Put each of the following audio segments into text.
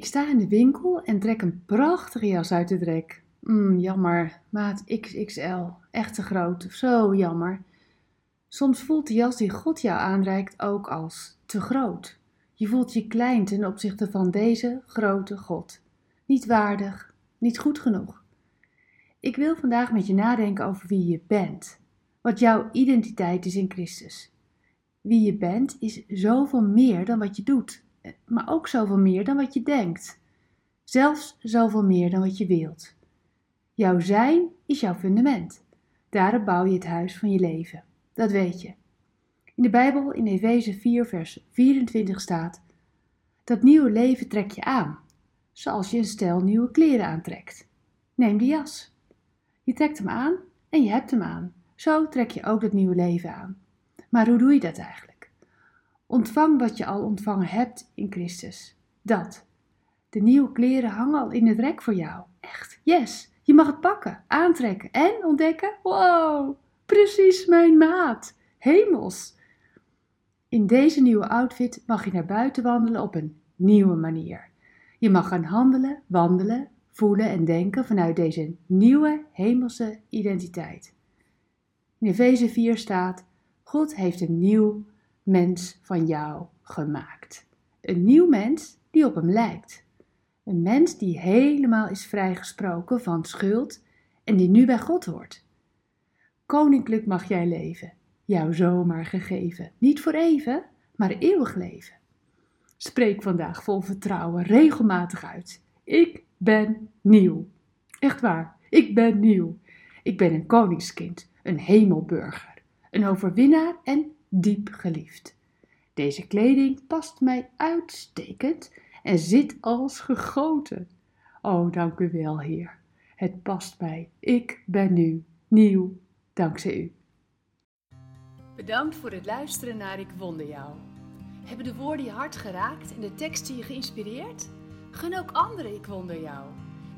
Ik sta in de winkel en trek een prachtige jas uit de drek. Mm, jammer, maat XXL, echt te groot, zo jammer. Soms voelt de jas die God jou aanreikt ook als te groot. Je voelt je klein ten opzichte van deze grote God. Niet waardig, niet goed genoeg. Ik wil vandaag met je nadenken over wie je bent. Wat jouw identiteit is in Christus. Wie je bent is zoveel meer dan wat je doet, maar ook zoveel meer dan wat je denkt. Zelfs zoveel meer dan wat je wilt. Jouw zijn is jouw fundament. Daarop bouw je het huis van je leven. Dat weet je. In de Bijbel in Efeze 4 vers 24 staat: Dat nieuwe leven trek je aan, zoals je een stel nieuwe kleren aantrekt. Neem de jas. Je trekt hem aan en je hebt hem aan. Zo trek je ook dat nieuwe leven aan. Maar hoe doe je dat eigenlijk? Ontvang wat je al ontvangen hebt in Christus. Dat. De nieuwe kleren hangen al in het rek voor jou. Echt, yes. Je mag het pakken, aantrekken en ontdekken: wow, precies mijn maat. Hemels. In deze nieuwe outfit mag je naar buiten wandelen op een nieuwe manier. Je mag gaan handelen, wandelen, voelen en denken vanuit deze nieuwe hemelse identiteit. In Efeze 4 staat: God heeft een nieuw mens van jou gemaakt. Een nieuw mens die op hem lijkt. Een mens die helemaal is vrijgesproken van schuld en die nu bij God hoort. Koninklijk mag jij leven, jou zomaar gegeven. Niet voor even, maar eeuwig leven. Spreek vandaag vol vertrouwen regelmatig uit. Ik ben nieuw. Echt waar, ik ben nieuw. Ik ben een koningskind, een hemelburger, een overwinnaar en diep geliefd. Deze kleding past mij uitstekend en zit als gegoten. O, dank u wel, Heer. Het past mij. Ik ben nu nieuw, dankzij u. Bedankt voor het luisteren naar Ik Wonder Jou. Hebben de woorden je hart geraakt en de teksten je geïnspireerd? Gun ook anderen Ik Wonder Jou.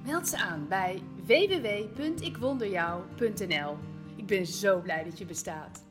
Meld ze aan bij www.ikwonderjou.nl. Ik ben zo blij dat je bestaat.